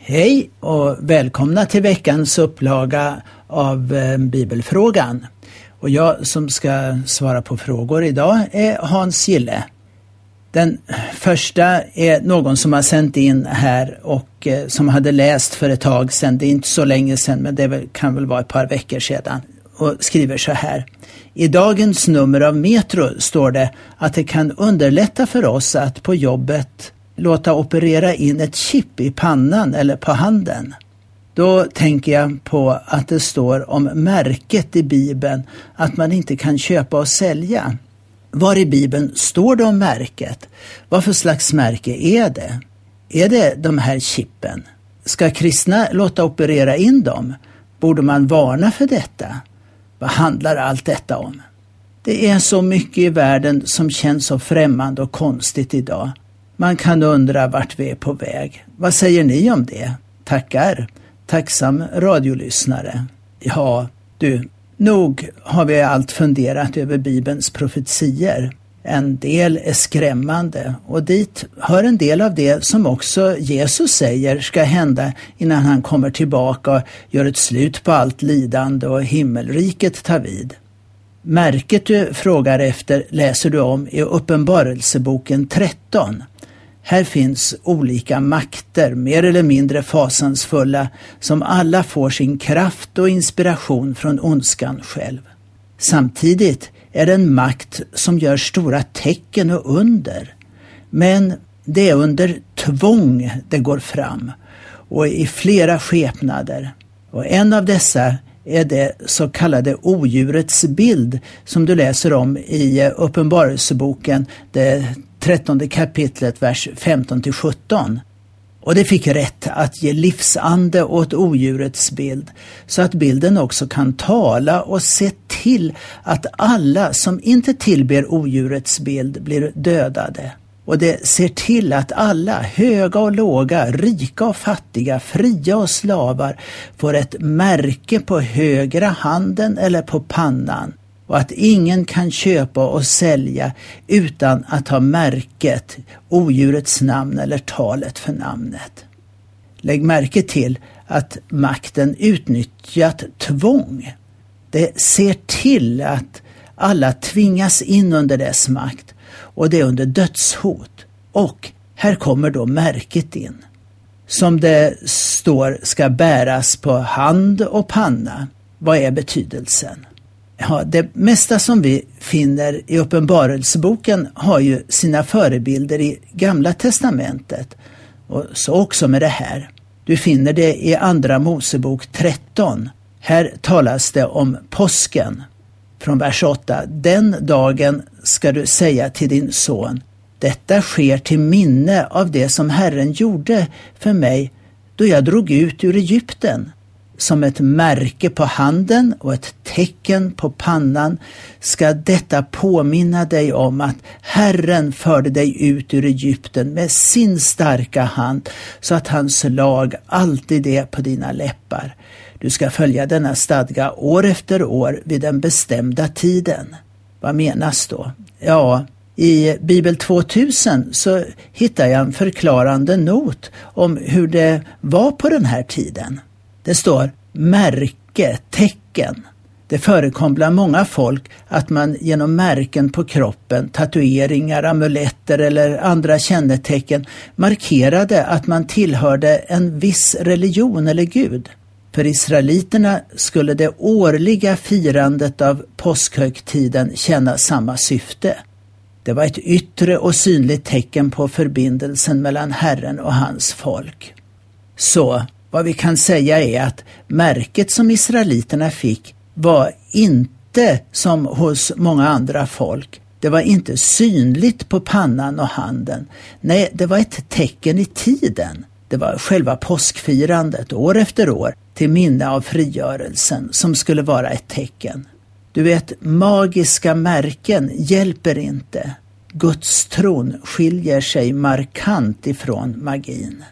Hej och välkomna till veckans upplaga av eh, Bibelfrågan. Och jag som ska svara på frågor idag är Hans Gille. Den första är någon som har sänt in här och eh, som hade läst för ett tag sedan, det är inte så länge sedan men det kan väl vara ett par veckor sedan, och skriver så här. I dagens nummer av Metro står det att det kan underlätta för oss att på jobbet låta operera in ett chip i pannan eller på handen. Då tänker jag på att det står om märket i Bibeln att man inte kan köpa och sälja. Var i Bibeln står det om märket? Vad för slags märke är det? Är det de här chippen? Ska kristna låta operera in dem? Borde man varna för detta? Vad handlar allt detta om? Det är så mycket i världen som känns så främmande och konstigt idag. Man kan undra vart vi är på väg. Vad säger ni om det? Tackar. Tacksam radiolyssnare. Ja, du, nog har vi allt funderat över Bibelns profetier. En del är skrämmande och dit hör en del av det som också Jesus säger ska hända innan han kommer tillbaka och gör ett slut på allt lidande och himmelriket tar vid. Märket du frågar efter läser du om i Uppenbarelseboken 13. Här finns olika makter, mer eller mindre fasansfulla, som alla får sin kraft och inspiration från ondskan själv. Samtidigt är det en makt som gör stora tecken och under. Men det är under tvång det går fram och i flera skepnader. Och en av dessa är det så kallade odjurets bild som du läser om i eh, Uppenbarelseboken, det trettonde kapitlet, vers 15 till 17. Och det fick rätt att ge livsande åt odjurets bild, så att bilden också kan tala och se till att alla som inte tillber odjurets bild blir dödade. Och det ser till att alla, höga och låga, rika och fattiga, fria och slavar, får ett märke på högra handen eller på pannan och att ingen kan köpa och sälja utan att ha märket, odjurets namn eller talet för namnet. Lägg märke till att makten utnyttjat tvång. Det ser till att alla tvingas in under dess makt och det är under dödshot. Och här kommer då märket in. Som det står ska bäras på hand och panna. Vad är betydelsen? Ja, det mesta som vi finner i Uppenbarelseboken har ju sina förebilder i Gamla testamentet. Och så också med det här. Du finner det i Andra Mosebok 13. Här talas det om påsken. Från vers 8. Den dagen ska du säga till din son. Detta sker till minne av det som Herren gjorde för mig då jag drog ut ur Egypten som ett märke på handen och ett tecken på pannan ska detta påminna dig om att Herren förde dig ut ur Egypten med sin starka hand så att hans lag alltid är på dina läppar. Du ska följa denna stadga år efter år vid den bestämda tiden. Vad menas då? Ja, i Bibel 2000 så hittar jag en förklarande not om hur det var på den här tiden. Det står märke, tecken. Det förekom bland många folk att man genom märken på kroppen, tatueringar, amuletter eller andra kännetecken markerade att man tillhörde en viss religion eller gud. För israeliterna skulle det årliga firandet av påskhögtiden tjäna samma syfte. Det var ett yttre och synligt tecken på förbindelsen mellan Herren och hans folk. Så vad vi kan säga är att märket som israeliterna fick var inte som hos många andra folk. Det var inte synligt på pannan och handen. Nej, det var ett tecken i tiden. Det var själva påskfirandet år efter år till minne av frigörelsen som skulle vara ett tecken. Du vet, magiska märken hjälper inte. Guds tron skiljer sig markant ifrån magin.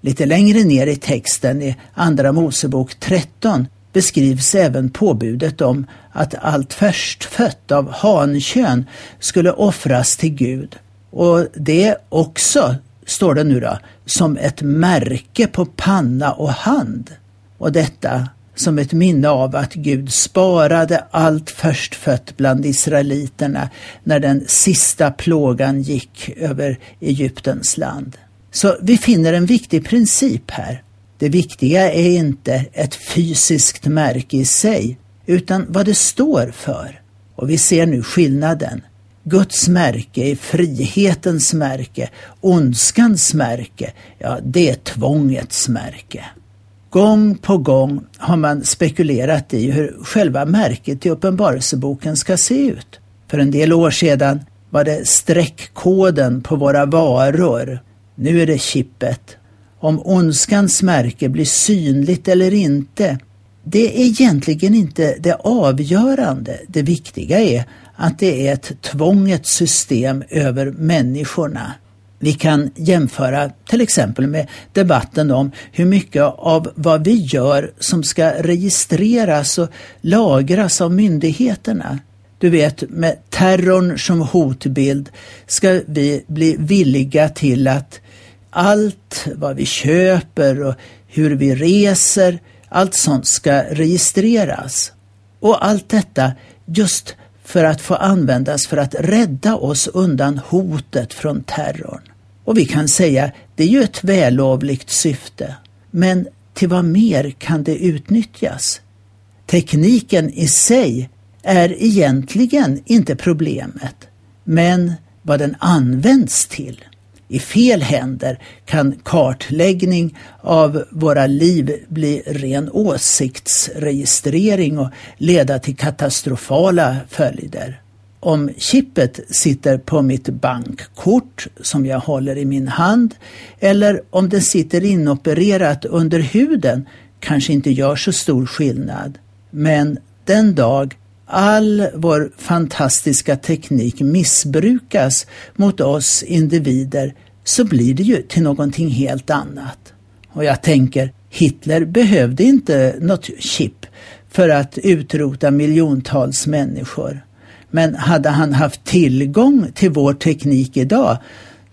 Lite längre ner i texten i Andra Mosebok 13 beskrivs även påbudet om att allt förstfött av hankön skulle offras till Gud och det också står det nu då, som ett märke på panna och hand. Och detta som ett minne av att Gud sparade allt förstfött bland israeliterna när den sista plågan gick över Egyptens land. Så vi finner en viktig princip här. Det viktiga är inte ett fysiskt märke i sig, utan vad det står för. Och vi ser nu skillnaden. Guds märke är frihetens märke, ondskans märke, ja det är tvångets märke. Gång på gång har man spekulerat i hur själva märket i Uppenbarelseboken ska se ut. För en del år sedan var det streckkoden på våra varor. Nu är det chippet. Om ondskans märke blir synligt eller inte, det är egentligen inte det avgörande. Det viktiga är att det är ett tvångets system över människorna. Vi kan jämföra till exempel med debatten om hur mycket av vad vi gör som ska registreras och lagras av myndigheterna. Du vet, med terrorn som hotbild ska vi bli villiga till att allt vad vi köper och hur vi reser, allt sånt ska registreras. Och allt detta just för att få användas för att rädda oss undan hotet från terrorn. Och vi kan säga, det är ju ett vällovligt syfte. Men till vad mer kan det utnyttjas? Tekniken i sig är egentligen inte problemet, men vad den används till. I fel händer kan kartläggning av våra liv bli ren åsiktsregistrering och leda till katastrofala följder. Om chippet sitter på mitt bankkort som jag håller i min hand eller om det sitter inopererat under huden kanske inte gör så stor skillnad. Men den dag all vår fantastiska teknik missbrukas mot oss individer så blir det ju till någonting helt annat. Och jag tänker, Hitler behövde inte något chip för att utrota miljontals människor. Men hade han haft tillgång till vår teknik idag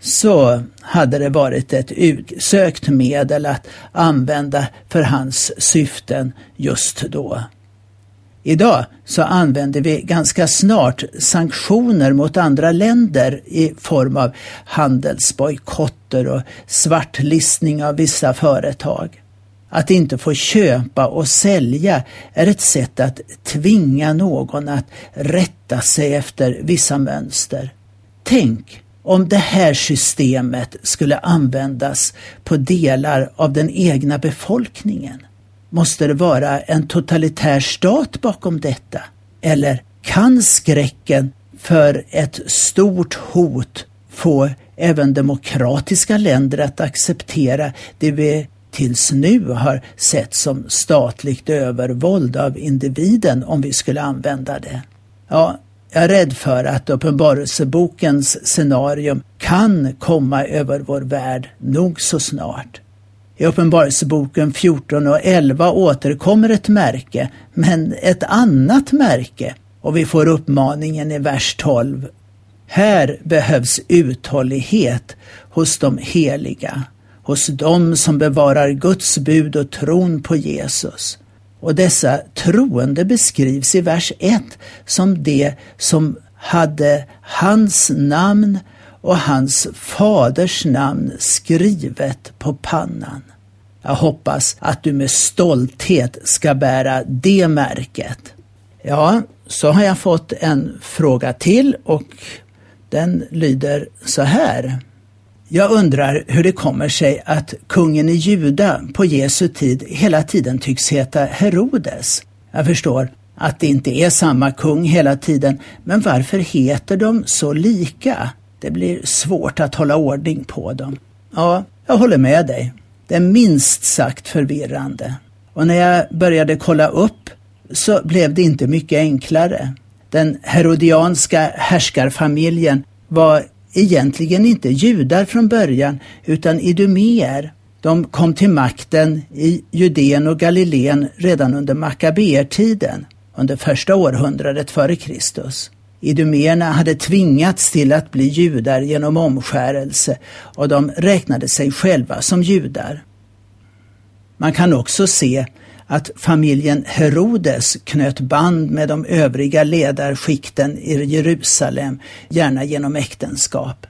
så hade det varit ett utsökt medel att använda för hans syften just då. Idag så använder vi ganska snart sanktioner mot andra länder i form av handelsbojkotter och svartlistning av vissa företag. Att inte få köpa och sälja är ett sätt att tvinga någon att rätta sig efter vissa mönster. Tänk om det här systemet skulle användas på delar av den egna befolkningen. Måste det vara en totalitär stat bakom detta? Eller kan skräcken för ett stort hot få även demokratiska länder att acceptera det vi tills nu har sett som statligt övervåld av individen om vi skulle använda det. Ja, jag är rädd för att Uppenbarelsebokens scenarium kan komma över vår värld nog så snart. I Uppenbarelseboken 14 och 11 återkommer ett märke, men ett annat märke och vi får uppmaningen i vers 12. Här behövs uthållighet hos de heliga hos dem som bevarar Guds bud och tron på Jesus. Och dessa troende beskrivs i vers 1 som de som hade hans namn och hans faders namn skrivet på pannan. Jag hoppas att du med stolthet ska bära det märket. Ja, så har jag fått en fråga till och den lyder så här. Jag undrar hur det kommer sig att kungen i Juda på Jesu tid hela tiden tycks heta Herodes. Jag förstår att det inte är samma kung hela tiden, men varför heter de så lika? Det blir svårt att hålla ordning på dem. Ja, jag håller med dig. Det är minst sagt förvirrande. Och när jag började kolla upp så blev det inte mycket enklare. Den herodianska härskarfamiljen var egentligen inte judar från början utan idumeer. De kom till makten i Judeen och Galileen redan under Makabeertiden, under första århundradet före Kristus. Idumeerna hade tvingats till att bli judar genom omskärelse och de räknade sig själva som judar. Man kan också se att familjen Herodes knöt band med de övriga ledarskikten i Jerusalem, gärna genom äktenskap.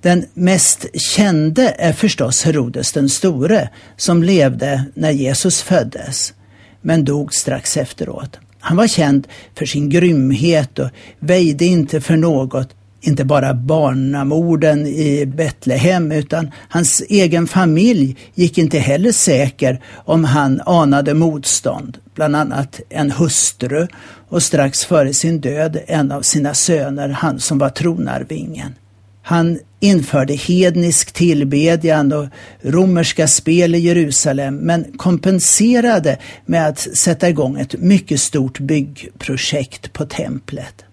Den mest kände är förstås Herodes den store, som levde när Jesus föddes, men dog strax efteråt. Han var känd för sin grymhet och väjde inte för något, inte bara barnamorden i Betlehem utan hans egen familj gick inte heller säker om han anade motstånd, bland annat en hustru och strax före sin död en av sina söner, han som var tronarvingen. Han införde hednisk tillbedjan och romerska spel i Jerusalem men kompenserade med att sätta igång ett mycket stort byggprojekt på templet.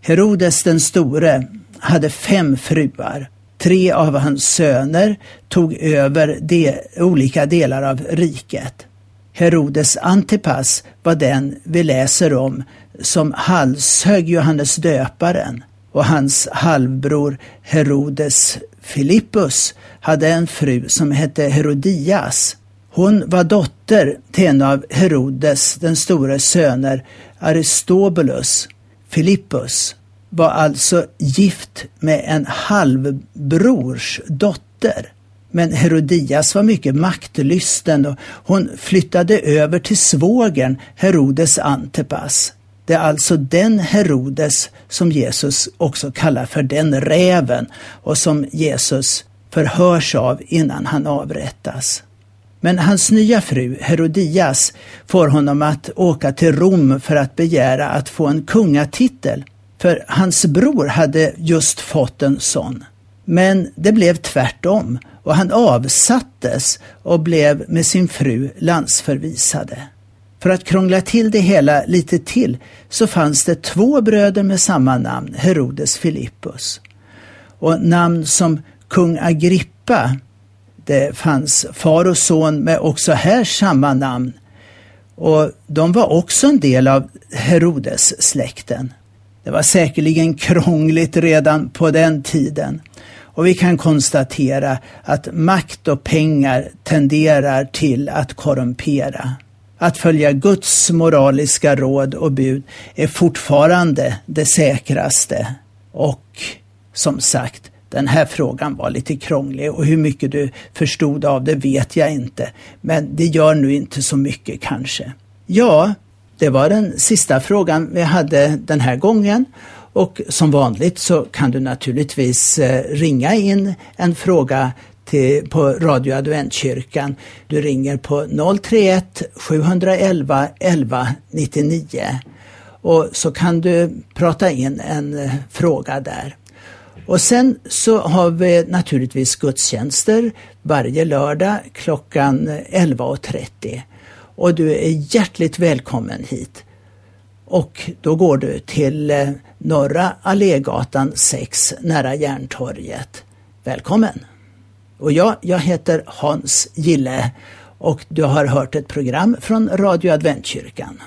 Herodes den store hade fem fruar. Tre av hans söner tog över de olika delar av riket. Herodes Antipas var den vi läser om som halshögg Johannes döparen och hans halvbror Herodes Filippus hade en fru som hette Herodias. Hon var dotter till en av Herodes den store söner Aristobulus. Filippus var alltså gift med en halvbrors dotter. Men Herodias var mycket maktlysten och hon flyttade över till svågern Herodes Antipas. Det är alltså den Herodes som Jesus också kallar för den räven och som Jesus förhörs av innan han avrättas. Men hans nya fru Herodias får honom att åka till Rom för att begära att få en kungatitel. För hans bror hade just fått en sån. Men det blev tvärtom och han avsattes och blev med sin fru landsförvisade. För att krångla till det hela lite till så fanns det två bröder med samma namn, Herodes Filippus. Och namn som kung Agrippa, det fanns far och son med också här samma namn. Och de var också en del av Herodes-släkten. Det var säkerligen krångligt redan på den tiden. Och vi kan konstatera att makt och pengar tenderar till att korrumpera. Att följa Guds moraliska råd och bud är fortfarande det säkraste. Och som sagt, den här frågan var lite krånglig och hur mycket du förstod av det vet jag inte. Men det gör nu inte så mycket kanske. Ja, det var den sista frågan vi hade den här gången. Och som vanligt så kan du naturligtvis eh, ringa in en fråga till, på Radio Adventkyrkan. Du ringer på 031 711 11 99 och så kan du prata in en eh, fråga där. Och sen så har vi naturligtvis gudstjänster varje lördag klockan 11.30. Och du är hjärtligt välkommen hit. Och då går du till eh, Norra Allégatan 6 nära Järntorget. Välkommen! Och jag, jag heter Hans Gille och du har hört ett program från Radio Adventkyrkan.